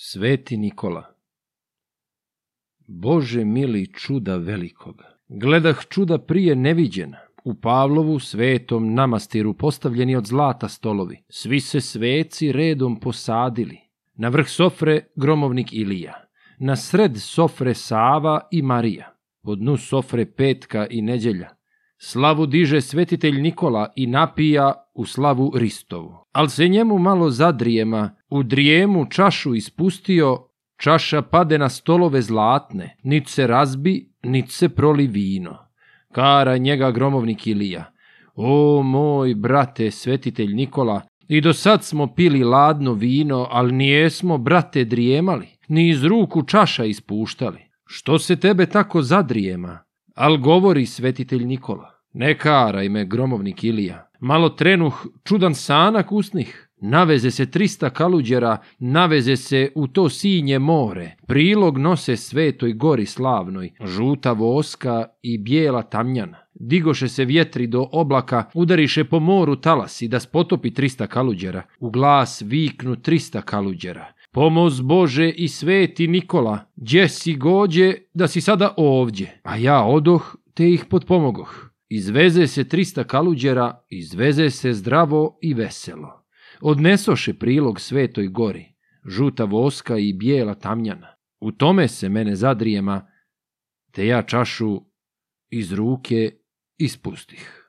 Sveti Nikola Bože mili čuda velikoga, gledah čuda prije neviđena, u Pavlovu svetom namastiru postavljeni od zlata stolovi, svi se sveci redom posadili, na vrh sofre gromovnik Ilija, na sred sofre Sava i Marija, po dnu sofre petka i Nedjelja. Slavu diže svetitelj Nikola i napija u slavu Ristovu. Al se njemu malo zadrijema, u drijemu čašu ispustio, čaša pade na stolove zlatne, nit se razbi, nit se proli vino. Kara njega gromovnik Ilija. O moj brate, svetitelj Nikola, i do sad smo pili ladno vino, ali nijesmo, brate, drijemali, ni iz ruku čaša ispuštali. Što se tebe tako zadrijema? Al govori svetitelj Nikola, ne karaj me gromovnik Ilija. Malo trenuh čudan sanak usnih, naveze se trista kaluđera, naveze se u to sinje more, prilog nose svetoj gori slavnoj, žuta voska i bijela tamnjana. Digoše se vjetri do oblaka, udariše po moru talasi da spotopi trista kaluđera. U glas viknu trista kaluđera. Pomoz Bože i sveti Nikola, gdje si gođe da si sada ovdje? A ja odoh te ih potpomogoh. Izveze se trista kaluđera, izveze se zdravo i veselo. Odnesoše prilog svetoj gori, žuta voska i bijela tamnjana. U tome se mene zadrijema, te ja čašu iz ruke ispustih.